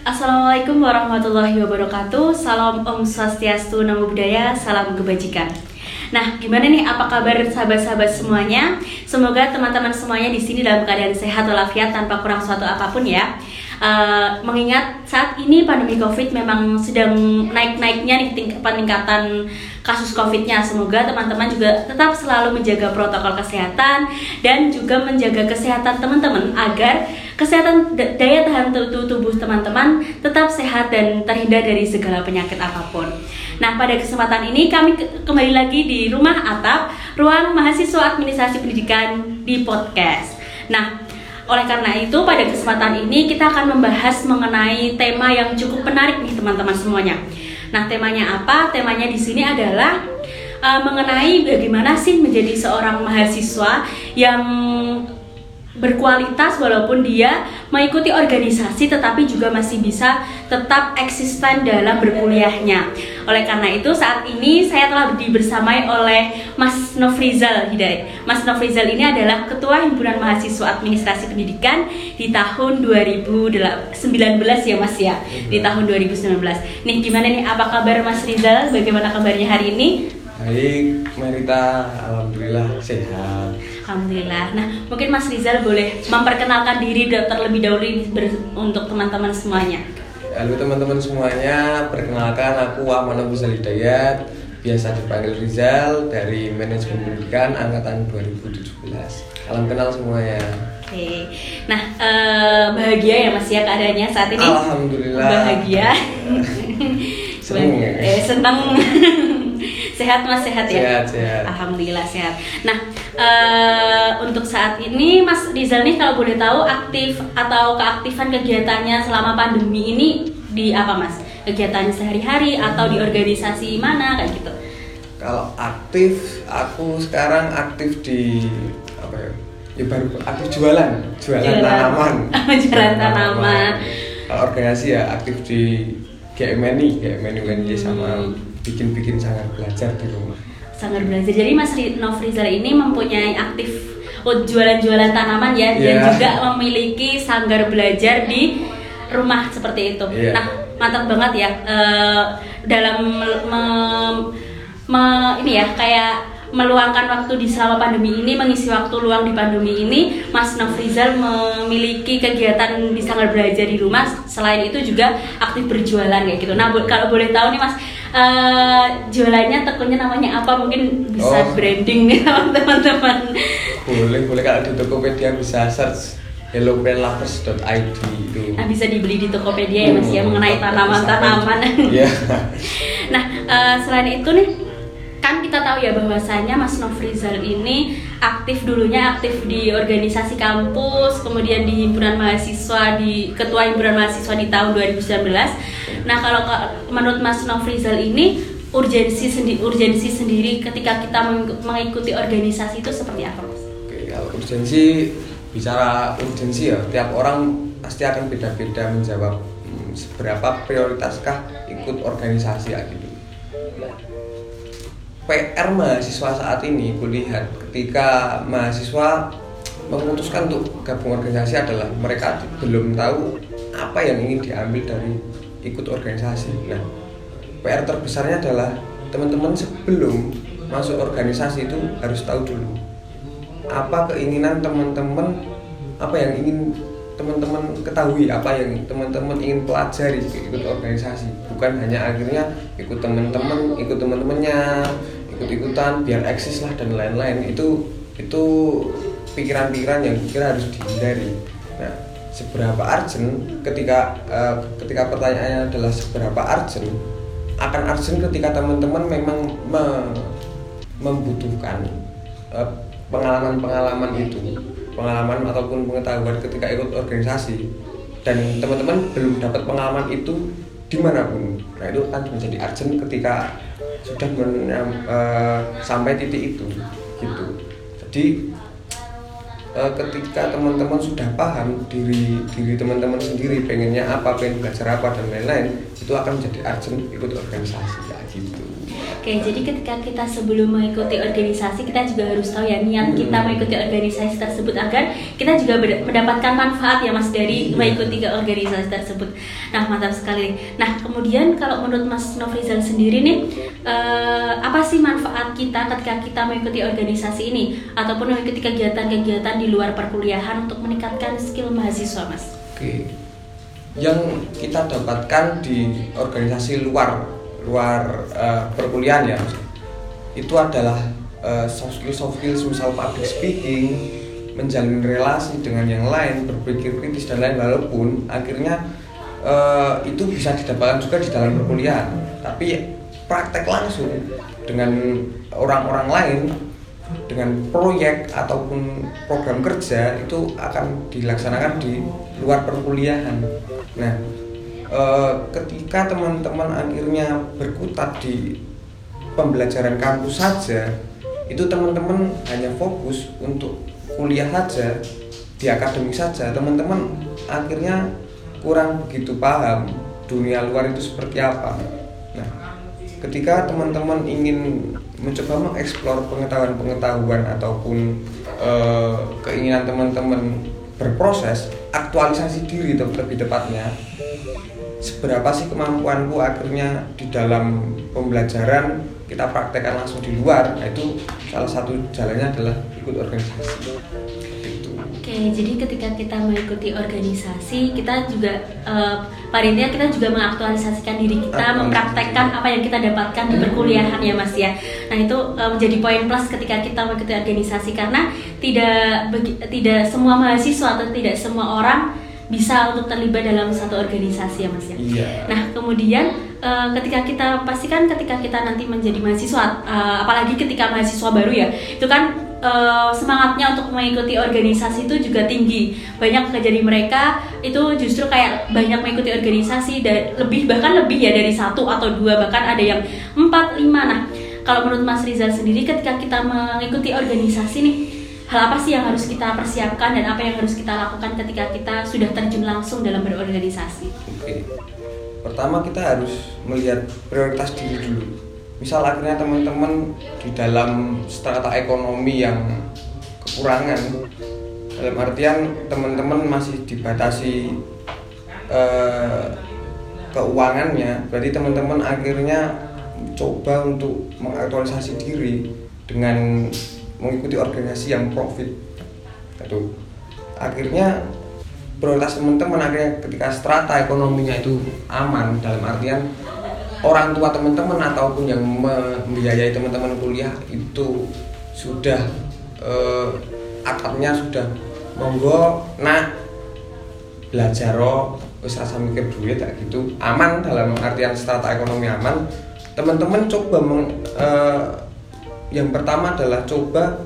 Assalamualaikum warahmatullahi wabarakatuh. Salam Om Swastiastu, Namo Buddhaya, salam kebajikan. Nah, gimana nih? Apa kabar sahabat-sahabat semuanya? Semoga teman-teman semuanya di sini dalam keadaan sehat walafiat tanpa kurang suatu apa pun ya. Uh, mengingat saat ini pandemi COVID memang sedang naik-naiknya nih tingkat peningkatan kasus COVID-nya. Semoga teman-teman juga tetap selalu menjaga protokol kesehatan dan juga menjaga kesehatan teman-teman agar kesehatan daya tahan tubuh teman-teman tetap sehat dan terhindar dari segala penyakit apa pun. Nah, pada kesempatan ini kami kembali lagi di Rumah Atap, ruang mahasiswa administrasi pendidikan di podcast. Nah, oleh karena itu pada kesempatan ini kita akan membahas mengenai tema yang cukup menarik nih teman-teman semuanya. Nah, temanya apa? Temanya di sini adalah uh, mengenai bagaimana sih menjadi seorang mahasiswa yang berkualitas walaupun dia mengikuti organisasi tetapi juga masih bisa tetap eksisten dalam berkuliahnya. Oleh karena itu saat ini saya telah dibersamai oleh Mas Nofrizal Hidayat. Mas Nofrizal ini adalah Ketua Himpunan Mahasiswa Administrasi Pendidikan di tahun 2019 ya Mas ya, di iya. tahun 2019. Nih gimana nih apa kabar Mas Rizal? Bagaimana kabarnya hari ini? Baik, Merita, alhamdulillah sehat. Alhamdulillah. Nah, mungkin Mas Rizal boleh memperkenalkan diri terlebih dahulu ini untuk teman-teman semuanya. Halo teman-teman semuanya, perkenalkan aku Ahmad Abu Hidayat, biasa dipanggil Rizal dari Manajemen Pendidikan angkatan 2017. Salam kenal semuanya. Oke, nah eh, bahagia ya Mas ya keadaannya saat ini? Alhamdulillah. Bahagia. senang ya? Eh, senang. sehat mas? Sehat ya? Sehat sehat. Alhamdulillah sehat. Nah uh, untuk saat ini mas Rizal nih kalau boleh tahu aktif atau keaktifan kegiatannya selama pandemi ini di apa mas? Kegiatannya sehari-hari atau di organisasi mana kayak gitu? Kalau aktif aku sekarang aktif di apa ya ya baru aktif jualan jualan, jualan. tanaman. Jualan tanaman. Kalau organisasi ya aktif di GMNI GMNI UNJ sama hmm bikin-bikin sanggar belajar di rumah. Sanggar belajar. Jadi Mas Nofrizal ini mempunyai aktif oh, jualan-jualan tanaman ya, yeah. dan iya. juga memiliki sanggar belajar di rumah seperti itu. Yeah. Nah, mantap banget ya uh, dalam me, me, me, ini ya kayak meluangkan waktu di selama pandemi ini mengisi waktu luang di pandemi ini Mas Nofrizal memiliki kegiatan di sanggar belajar di rumah selain itu juga aktif berjualan kayak gitu nah kalau boleh tahu nih Mas uh, jualannya tekunnya namanya apa mungkin bisa oh. branding nih teman-teman boleh boleh kalau di Tokopedia bisa search hellopenlovers.id itu. Nah, bisa dibeli di Tokopedia ya Mas ya mengenai tanaman-tanaman. Iya. nah, uh, selain itu nih kan kita tahu ya bahwasanya Mas Nofrizal ini aktif dulunya aktif di organisasi kampus, kemudian di himpunan mahasiswa di ketua himpunan mahasiswa di tahun 2019. Nah, kalau menurut Mas Nofrizal ini urgensi sendiri urgensi sendiri ketika kita mengikuti organisasi itu seperti apa, Mas? Oke, kalau urgensi bicara urgensi ya, tiap orang pasti akan beda-beda menjawab hmm, seberapa prioritaskah ikut organisasi gitu PR mahasiswa saat ini kulihat ketika mahasiswa memutuskan untuk gabung organisasi adalah mereka belum tahu apa yang ingin diambil dari ikut organisasi. Nah, PR terbesarnya adalah teman-teman sebelum masuk organisasi itu harus tahu dulu apa keinginan teman-teman, apa yang ingin teman-teman ketahui, apa yang teman-teman ingin pelajari ikut organisasi. Bukan hanya akhirnya ikut teman-teman, ikut teman-temannya, ikut-ikutan biar eksis lah dan lain-lain. Itu itu pikiran-pikiran yang kira harus dihindari. Nah seberapa urgent ketika uh, ketika pertanyaannya adalah seberapa urgent akan urgent ketika teman-teman memang me, membutuhkan eh, pengalaman-pengalaman itu pengalaman ataupun pengetahuan ketika ikut organisasi dan teman-teman belum dapat pengalaman itu di mana pun. Nah itu kan menjadi urgent ketika sudah men, uh, sampai titik itu gitu. Jadi uh, ketika teman-teman sudah paham diri diri teman-teman sendiri pengennya apa pengen belajar apa dan lain-lain itu akan menjadi urgent ikut organisasi Oke, jadi ketika kita sebelum mengikuti organisasi, kita juga harus tahu ya niat kita Hmm. mengikuti organisasi tersebut agar kita juga mendapatkan manfaat ya Mas dari Iya. mengikuti ke organisasi tersebut. Nah, mantap sekali. Nah, kemudian kalau menurut Mas Nofrizal sendiri nih, eh, apa sih manfaat kita ketika kita mengikuti organisasi ini ataupun mengikuti kegiatan-kegiatan di luar perkuliahan untuk meningkatkan skill mahasiswa, Mas? Oke. Yang kita dapatkan di organisasi luar luar eh, perkuliahan ya, itu adalah eh, soft skill soft skill misal public speaking, menjalin relasi dengan yang lain, berpikir kritis dan lain walaupun akhirnya eh, itu bisa didapatkan juga di dalam perkuliahan, tapi praktek langsung dengan orang-orang lain dengan proyek ataupun program kerja itu akan dilaksanakan di luar perkuliahan. Nah, eh, ketika teman-teman akhirnya berkutat di pembelajaran kampus saja, itu teman-teman hanya fokus untuk kuliah saja di akademik saja, teman-teman akhirnya kurang begitu paham dunia luar itu seperti apa. Nah, ketika teman-teman ingin mencoba mengeksplor pengetahuan-pengetahuan ataupun eh, keinginan teman-teman berproses aktualisasi diri te- lebih tepatnya seberapa sih kemampuanku akhirnya di dalam pembelajaran kita praktekkan langsung di luar nah itu salah satu jalannya adalah ikut organisasi itu Oke, jadi ketika kita mengikuti organisasi, kita juga eh, pada intinya kita juga mengaktualisasikan diri kita, Aktualisasi. mempraktekkan apa yang kita dapatkan di perkuliahan ya Mas ya. Nah itu eh, menjadi poin plus ketika kita mengikuti organisasi karena tidak tidak semua mahasiswa atau tidak semua orang bisa untuk terlibat dalam satu organisasi ya Mas ya. iya Nah, kemudian eh, ketika kita pastikan ketika kita nanti menjadi mahasiswa, eh, apalagi ketika mahasiswa baru ya, itu kan eh, semangatnya untuk mengikuti organisasi itu juga tinggi. Banyak dari mereka itu justru kayak banyak mengikuti organisasi dan lebih bahkan lebih ya dari satu atau dua bahkan ada yang empat lima. Nah, kalau menurut Mas Rizal sendiri ketika kita mengikuti organisasi nih hal apa sih yang harus kita persiapkan dan apa yang harus kita lakukan ketika kita sudah terjun langsung dalam berorganisasi? Oke. Pertama kita harus melihat prioritas diri dulu. Misal akhirnya teman-teman di dalam strata ekonomi yang kekurangan dalam artian teman-teman masih dibatasi eh, keuangannya, berarti teman-teman akhirnya coba untuk mengaktualisasi diri dengan mengikuti organisasi yang profit. Itu. Akhirnya prioritas teman-teman akhirnya ketika strata ekonominya itu aman dalam artian orang tua teman-teman ataupun yang membiayai teman-teman kuliah itu sudah eh, sudah monggo nak belajar oh wis rasa mikir duit kayak gitu. Aman dalam artian strata ekonomi aman. Teman-teman coba meng- eh, yang pertama adalah coba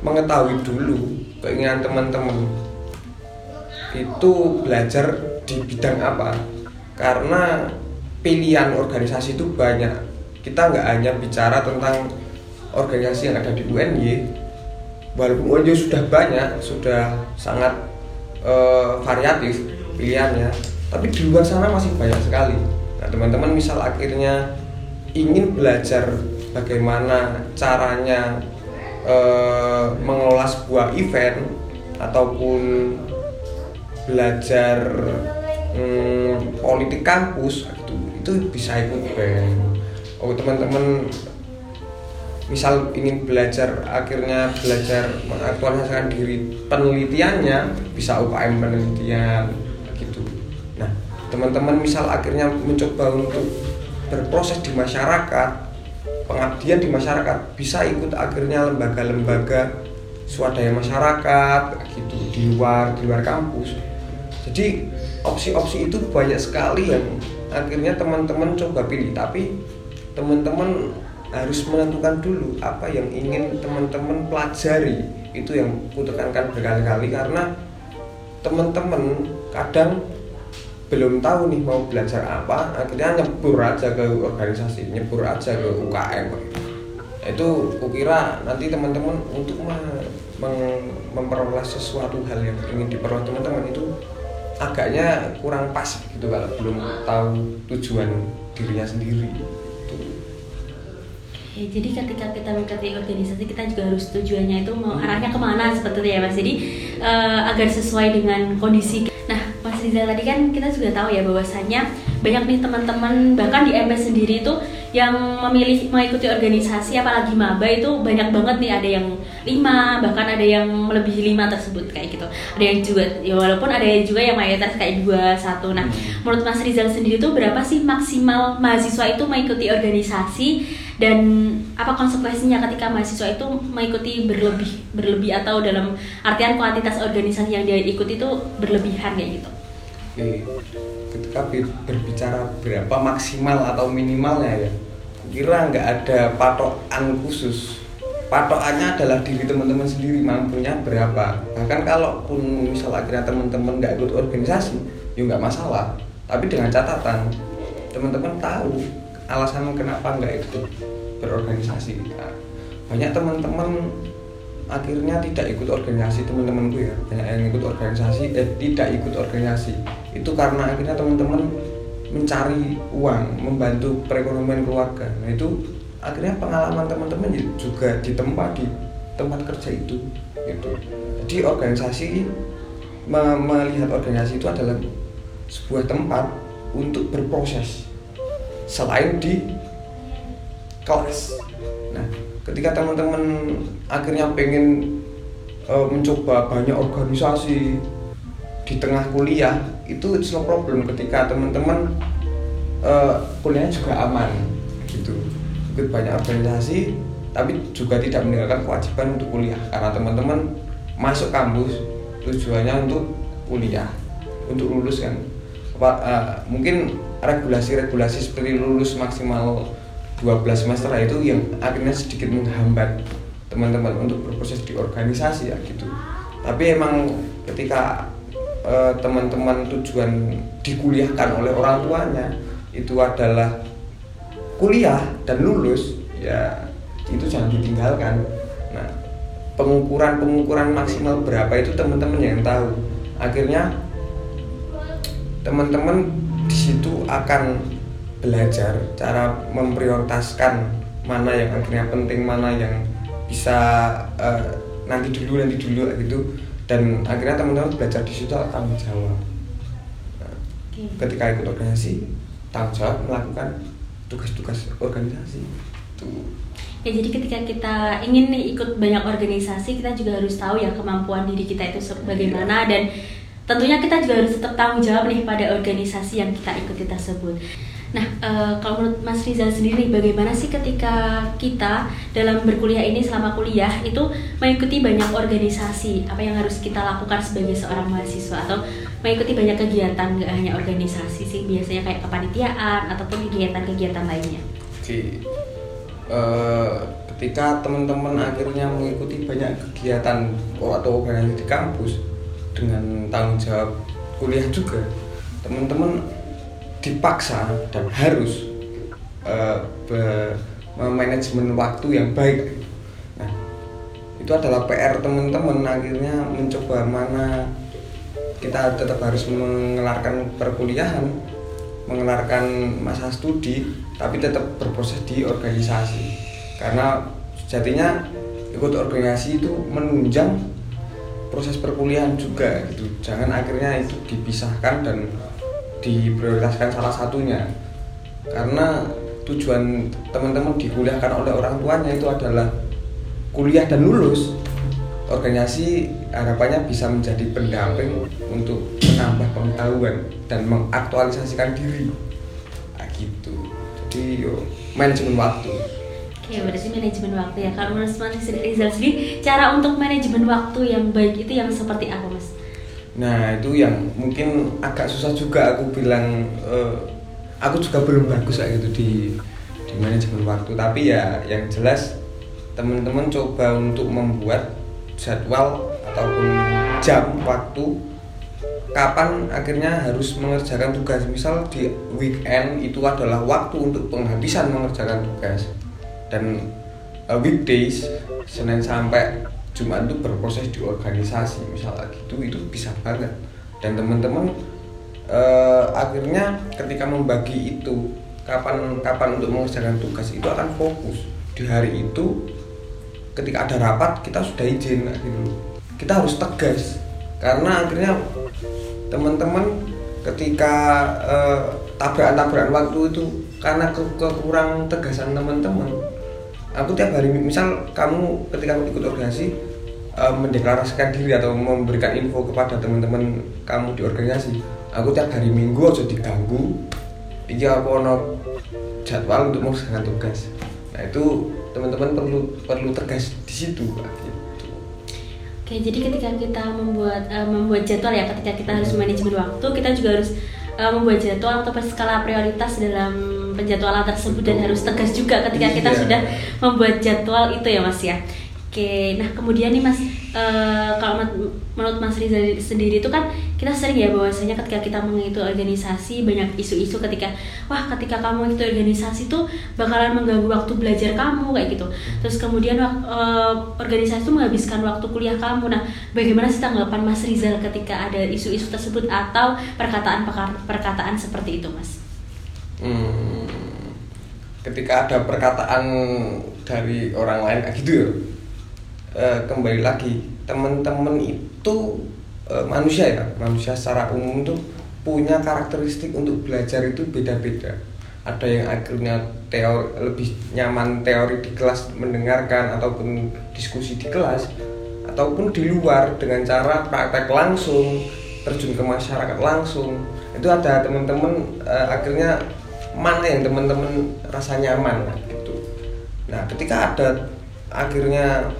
mengetahui dulu keinginan teman-teman. Itu belajar di bidang apa? Karena pilihan organisasi itu banyak. Kita nggak hanya bicara tentang organisasi yang ada di UNY walaupun UNY sudah banyak sudah sangat eh, variatif pilihannya tapi di luar sana masih banyak sekali. Nah teman-teman misal akhirnya ingin belajar bagaimana caranya eh, mengelola sebuah event ataupun belajar hmm, politik kampus gitu itu bisa ikut bem oh teman-teman misal ingin belajar akhirnya belajar mengaktualisasikan diri penelitiannya bisa UKM penelitian gitu. Nah teman-teman misal akhirnya mencoba untuk berproses di masyarakat pengabdian di masyarakat bisa ikut akhirnya lembaga-lembaga swadaya masyarakat gitu di luar di luar kampus. Jadi opsi-opsi itu banyak sekali yang akhirnya teman-teman coba pilih. Tapi teman-teman harus menentukan dulu apa yang ingin teman-teman pelajari. Itu yang kutekankan berkali-kali karena teman-teman kadang belum tahu nih mau belajar apa akhirnya nyebur aja ke organisasi nyebur aja ke UKM itu kukira nanti teman-teman untuk memperoleh sesuatu hal yang ingin diperoleh teman-teman itu agaknya kurang pas gitu kalau belum tahu tujuan dirinya sendiri. Oke, jadi ketika kita mengikuti organisasi kita juga harus tujuannya itu mau arahnya ke mana seperti itu ya mas. Jadi eh, agar sesuai dengan kondisi. Mas Rizal tadi kan kita juga tahu ya bahwasanya banyak nih teman-teman bahkan di MS sendiri itu yang memilih mengikuti organisasi apalagi maba itu banyak banget nih ada yang lima bahkan ada yang melebihi lima tersebut kayak gitu. Ada yang juga ya walaupun ada juga yang mayoritas kayak dua satu. Nah menurut Mas Rizal sendiri itu berapa sih maksimal mahasiswa itu mengikuti organisasi? Dan apa konsekuensinya ketika mahasiswa itu mengikuti berlebih berlebih atau dalam artian kuantitas organisasi yang dia ikuti itu berlebihan kayak gitu Oke, ketika bi- berbicara berapa maksimal atau minimalnya ya, kira nggak ada patokan khusus. Patokannya adalah diri teman-teman sendiri mampunya berapa. Bahkan kalaupun misal akhirnya teman-teman nggak ikut organisasi, ya nggak masalah. Tapi dengan catatan, teman-teman tahu alasan kenapa nggak ikut berorganisasi. Nah, banyak teman-teman akhirnya tidak ikut organisasi teman-temanku ya banyak yang ikut organisasi eh tidak ikut organisasi itu karena akhirnya teman-teman mencari uang membantu perekonomian keluarga. Nah itu akhirnya pengalaman teman-teman juga ditempa di tempat kerja itu gitu. Jadi organisasi me- melihat organisasi itu adalah sebuah tempat untuk berproses selain di kelas. Nah ketika teman-teman akhirnya pengen eh, mencoba banyak organisasi di tengah kuliah itu it's no problem ketika teman-teman eh, kuliahnya juga aman gitu. Ikut banyak organisasi tapi juga tidak meninggalkan kewajiban untuk kuliah. Karena teman-teman masuk kampus tujuannya untuk kuliah untuk lulus kan. Apa, eh, mungkin regulasi-regulasi seperti lulus maksimal 12 semester itu yang akhirnya sedikit menghambat teman-teman untuk berproses di organisasi ya gitu. Tapi emang ketika teman-teman tujuan dikuliahkan oleh orang tuanya itu adalah kuliah dan lulus ya itu jangan ditinggalkan. Nah pengukuran pengukuran maksimal berapa itu teman-teman yang tahu. Akhirnya teman-teman di situ akan belajar cara memprioritaskan mana yang akhirnya penting mana yang bisa eh, nanti dulu nanti dulu gitu dan akhirnya teman-teman belajar di situ tanggung jawab. Nah, ketika ikut organisasi tanggung jawab melakukan tugas-tugas organisasi. Itu. Ya jadi ketika kita ingin nih ikut banyak organisasi kita juga harus tahu ya kemampuan diri kita itu bagaimana. Dan tentunya kita juga harus tetap tanggung jawab nih pada organisasi yang kita ikuti tersebut. Nah, eh, kalau menurut Mas Rizal sendiri bagaimana sih ketika kita dalam berkuliah ini selama kuliah itu mengikuti banyak organisasi apa yang harus kita lakukan sebagai seorang mahasiswa atau mengikuti banyak kegiatan nggak hanya organisasi sih biasanya kayak kepanitiaan ataupun kegiatan-kegiatan lainnya. Oke. Eh, ketika teman-teman akhirnya mengikuti banyak kegiatan atau organisasi di kampus dengan tanggung jawab kuliah juga, teman-teman dipaksa dan harus memanajemen waktu yang baik. Nah, itu adalah PR teman-teman. Akhirnya mencoba mana kita tetap harus mengelarkan perkuliahan mengelarkan masa studi tapi tetap berproses di organisasi. Karena sejatinya ikut organisasi itu menunjang proses perkuliahan juga gitu. Jangan akhirnya itu dipisahkan dan diprioritaskan salah satunya. Karena tujuan teman-teman dikuliahkan oleh orang tuanya itu adalah kuliah dan lulus. Organisasi harapannya bisa menjadi pendamping untuk menambah pengetahuan dan mengaktualisasikan diri. Nah, gitu. Jadi yo manajemen waktu. Oke, berarti manajemen waktu ya. Kalau menurut Mas Rizal sendiri, cara untuk manajemen waktu yang baik itu yang seperti apa, Mas? Nah itu yang mungkin agak susah juga aku bilang eh, aku juga belum bagus kayak gitu di di manajemen waktu. Tapi ya yang jelas teman-teman coba untuk membuat jadwal ataupun jam waktu kapan akhirnya harus mengerjakan tugas. Misal di weekend itu adalah waktu untuk penghabisan mengerjakan tugas. Dan uh, weekdays Senin sampai Jumat itu berproses di organisasi misalnya gitu itu bisa banget. Dan teman-teman eh, akhirnya ketika membagi itu kapan kapan untuk mengerjakan tugas itu akan fokus. Di hari itu ketika ada rapat kita sudah izin gitu. Kita harus tegas karena akhirnya teman-teman ketika eh, tabrakan-tabrakan waktu itu karena ke kekurang tegasan teman-teman aku tiap hari misal kamu ketika ikut organisasi eh, mendeklarasikan diri atau memberikan info kepada teman-teman kamu di organisasi aku tiap hari minggu aja diganggu iya aku ono jadwal untuk melaksanakan tugas nah itu teman-teman perlu perlu tegas di situ gitu. Oke, jadi ketika kita membuat uh, membuat jadwal ya, ketika kita harus manajemen waktu, kita juga harus uh, membuat jadwal atau skala prioritas dalam penjadwalan tersebut dan harus tegas juga ketika kita Iya. sudah membuat jadwal itu ya Mas ya. Oke, nah kemudian nih Mas, eh, kalau men- menurut Mas Riza sendiri itu kan kita sering ya bahwasanya ketika kita mengikuti organisasi banyak isu-isu ketika wah ketika kamu itu organisasi tuh bakalan mengganggu waktu belajar kamu kayak gitu. Terus kemudian eh, organisasi itu menghabiskan waktu kuliah kamu. Nah, bagaimana sih tanggapan Mas Rizal ketika ada isu-isu tersebut atau perkataan-perkataan seperti itu, Mas? Hmm, ketika ada perkataan dari orang lain kayak gitu ya eh, kembali lagi teman-teman itu eh, manusia ya manusia secara umum tuh punya karakteristik untuk belajar itu beda-beda. Ada yang akhirnya teori lebih nyaman teori di kelas mendengarkan ataupun diskusi di kelas ataupun di luar dengan cara praktek langsung terjun ke masyarakat langsung. Itu ada teman-teman eh, akhirnya mana yang teman-teman rasa nyaman gitu. Nah ketika ada akhirnya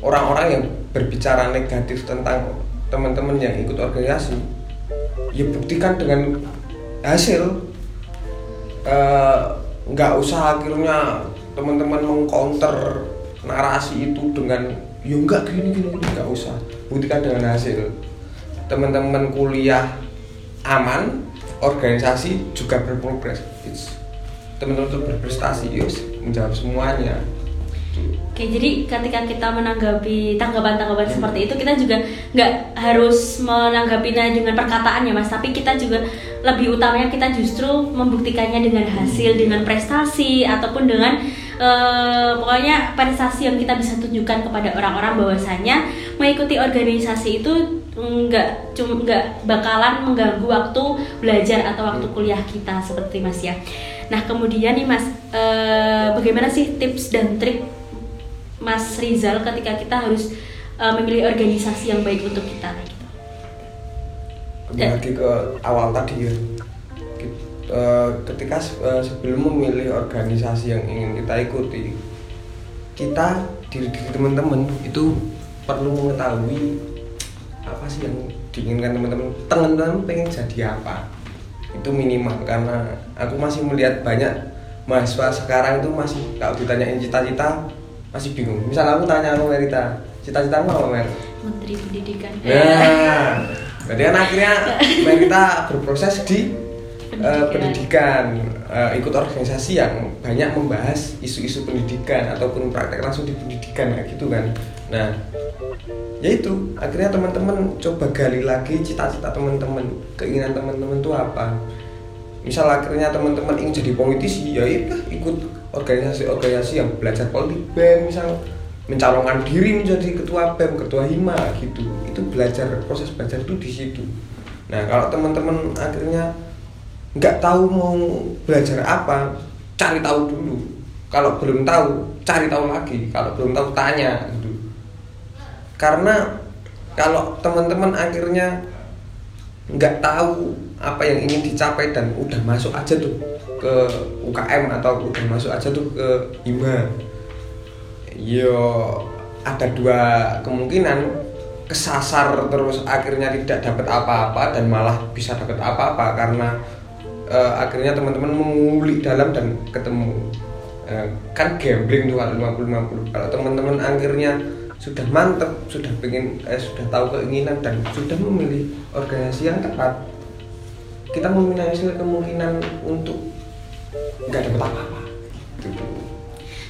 orang-orang yang berbicara negatif tentang teman-teman yang ikut organisasi ya buktikan dengan hasil. Eh, nggak usah akhirnya teman-teman mengcounter narasi itu dengan ya enggak gini gini gini." nggak usah. Buktikan dengan hasil. Teman-teman kuliah aman organisasi juga berprogres. Teman-teman berprestasi yus menjawab semuanya Oke, jadi ketika kita menanggapi tanggapan-tanggapan seperti itu, kita juga nggak harus menanggapinya dengan perkataan ya mas, tapi kita juga lebih utamanya kita justru membuktikannya dengan hasil, dengan prestasi ataupun dengan eh, pokoknya prestasi yang kita bisa tunjukkan kepada orang-orang bahwasanya mengikuti organisasi itu nggak cuma nggak bakalan mengganggu waktu belajar atau waktu kuliah kita seperti mas ya. Nah kemudian nih mas, eh, bagaimana sih tips dan trik Mas Rizal ketika kita harus uh, memilih organisasi yang baik untuk kita gitu. kembali lagi ke awal tadi ya. Eh, ketika eh, sebelum memilih organisasi yang ingin kita ikuti kita diri diri teman-teman itu perlu mengetahui apa sih yang diinginkan teman-teman. Teman-teman pengen jadi apa? Itu minimal karena aku masih melihat banyak mahasiswa sekarang itu masih kalau ditanyain cita-cita masih bingung misal aku tanya aku Merita cita-citamu apa Mer? Menteri Pendidikan. Nah, berarti kan akhirnya kita berproses di eh, pendidikan, Eh, ikut organisasi yang banyak membahas isu-isu pendidikan ataupun praktek langsung di pendidikan kayak gitu kan. Nah, ya itu akhirnya teman-teman coba gali lagi cita-cita teman-teman, keinginan teman-teman itu apa. Misal akhirnya teman-teman ingin jadi politisi, ya ikut organisasi-organisasi yang belajar politik BEM misal mencalonkan diri menjadi ketua BEM, ketua HIMA gitu. Itu belajar proses belajar itu di situ. Nah, kalau teman-teman akhirnya nggak tahu mau belajar apa, cari tahu dulu. Kalau belum tahu, cari tahu lagi. Kalau belum tahu, tanya gitu. Karena kalau teman-teman akhirnya nggak tahu apa yang ingin dicapai dan udah masuk aja tuh ke UKM atau udah masuk aja tuh ke HIMA yo ada dua kemungkinan. Kesasar terus akhirnya tidak dapat apa-apa dan malah bisa dapat apa-apa karena eh, akhirnya teman-teman mengulik dalam dan ketemu. Eh, kan gambling tuh kalau 50-50 kalau teman-teman akhirnya sudah mantep sudah pengen eh, sudah tahu keinginan dan sudah memilih organisasi yang tepat kita memiliki kemungkinan untuk nggak dapat apa-apa gitu.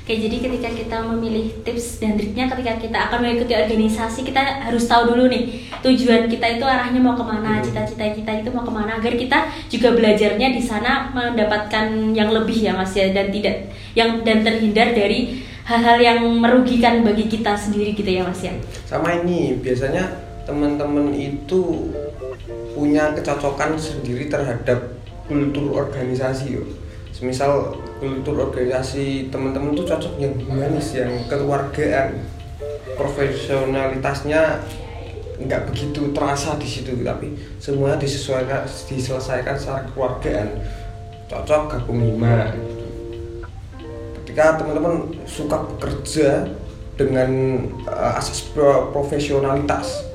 Oke, jadi ketika kita memilih tips dan triknya ketika kita akan mengikuti organisasi kita harus tahu dulu nih tujuan kita itu arahnya mau ke mana, Hmm. cita-cita kita itu mau ke mana agar kita juga belajarnya di sana mendapatkan yang lebih ya mas ya dan tidak yang dan terhindar dari hal-hal yang merugikan bagi kita sendiri gitu ya Mas ya. sama ini biasanya teman-teman itu punya kecocokan sendiri terhadap kultur organisasi yo. Semisal kultur organisasi teman-teman tuh cocok yang humanis, yang kekeluargaan, profesionalitasnya nggak begitu terasa di situ, tapi semuanya disesuaikan, diselesaikan secara kekeluargaan, cocok gabung lima. Ketika teman-teman suka bekerja dengan uh, asas pro- profesionalitas,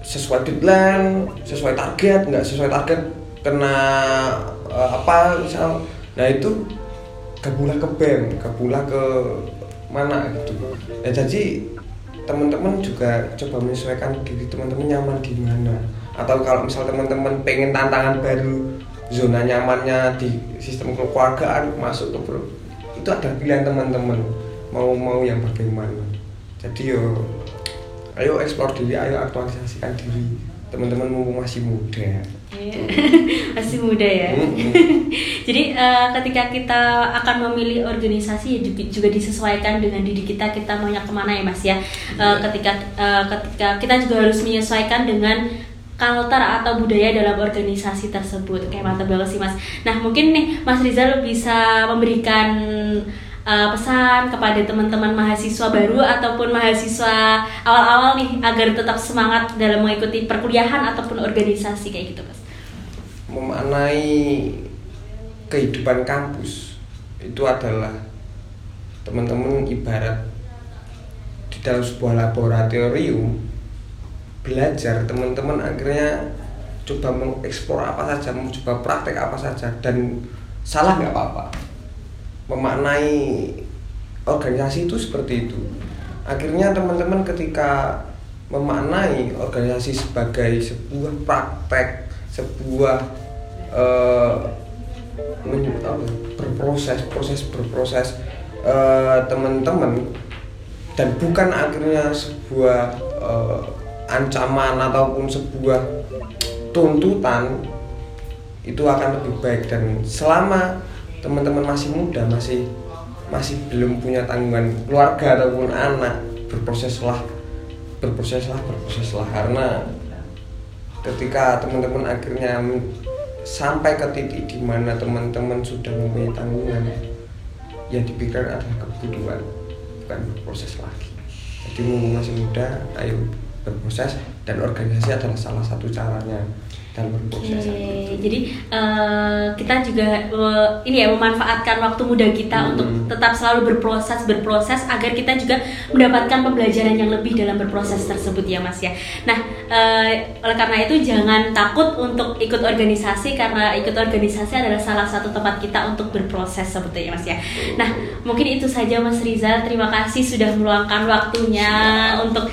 sesuai deadline, sesuai target, nggak sesuai target kena eh, apa misal, nah itu gabunglah ke BEM, gabunglah ke mana gitu. Ya jadi teman-teman juga coba menyesuaikan diri teman-teman nyaman di mana. Atau kalau misal teman-teman pengen tantangan baru, zona nyamannya di sistem kekeluargaan masuk ke bro, itu ada pilihan teman-teman mau mau yang bagaimana. Jadi yo ayo eksplor diri ayo aktualisasikan diri teman-teman mumpung masih muda Iya. Masih muda ya. Jadi eh, ketika kita akan memilih organisasi ya juga, disesuaikan dengan diri kita kita maunya ke mana ya Mas ya. Iya. ketika eh, ketika kita juga harus menyesuaikan dengan culture atau budaya dalam organisasi tersebut kayak mantap banget sih Mas. Nah mungkin nih Mas Rizal bisa memberikan eh, pesan kepada teman-teman mahasiswa baru ataupun mahasiswa awal-awal nih agar tetap semangat dalam mengikuti perkuliahan ataupun organisasi kayak gitu Mas. memaknai kehidupan kampus itu adalah teman-teman ibarat di dalam sebuah laboratorium belajar teman-teman akhirnya coba mengeksplor apa saja mencoba praktek apa saja dan salah nggak apa-apa memaknai organisasi itu seperti itu. Akhirnya teman-teman ketika memaknai organisasi sebagai sebuah praktek sebuah men- apa, berproses proses berproses eh, teman-teman dan bukan akhirnya sebuah eh, ancaman ataupun sebuah tuntutan itu akan lebih baik. Dan selama teman-teman masih muda masih masih belum punya tanggungan keluarga ataupun anak berproseslah berproseslah berproseslah. Karena ketika teman-teman akhirnya sampai ke titik di mana teman-teman sudah mempunyai tanggungan yang dipikirkan adalah kebutuhan bukan berproses lagi. Jadi mumpung masih muda ayo berproses dan organisasi adalah salah satu caranya dalam Oke, jadi eh, kita juga eh, ini ya memanfaatkan waktu muda kita Hmm. untuk tetap selalu berproses berproses agar kita juga mendapatkan pembelajaran yang lebih dalam berproses tersebut ya Mas ya. Nah, eh, oleh karena itu jangan takut untuk ikut organisasi karena ikut organisasi adalah salah satu tempat kita untuk berproses sebetulnya Mas ya. Nah, mungkin itu saja Mas Rizal. Terima kasih sudah meluangkan waktunya Siap. untuk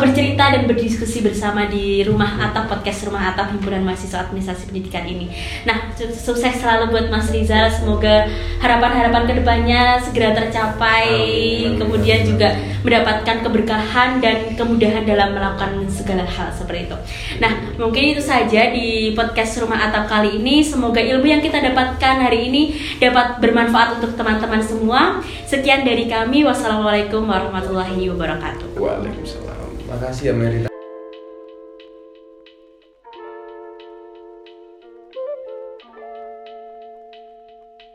bercerita dan berdiskusi bersama di Rumah Atap podcast Rumah Atap Himpunan Mahasiswa Administrasi Pendidikan ini. Nah, su- sukses selalu buat Mas Rizal. Semoga harapan-harapan ke depannya segera tercapai. Amin, amin, Kemudian amin, juga mendapatkan keberkahan dan kemudahan dalam melakukan segala hal seperti itu. Nah, mungkin itu saja di podcast Rumah Atap kali ini. Semoga ilmu yang kita dapatkan hari ini dapat bermanfaat untuk teman-teman semua. Sekian dari kami. Wassalamualaikum warahmatullahi wabarakatuh. Waalaikumsalam makasih ya Merita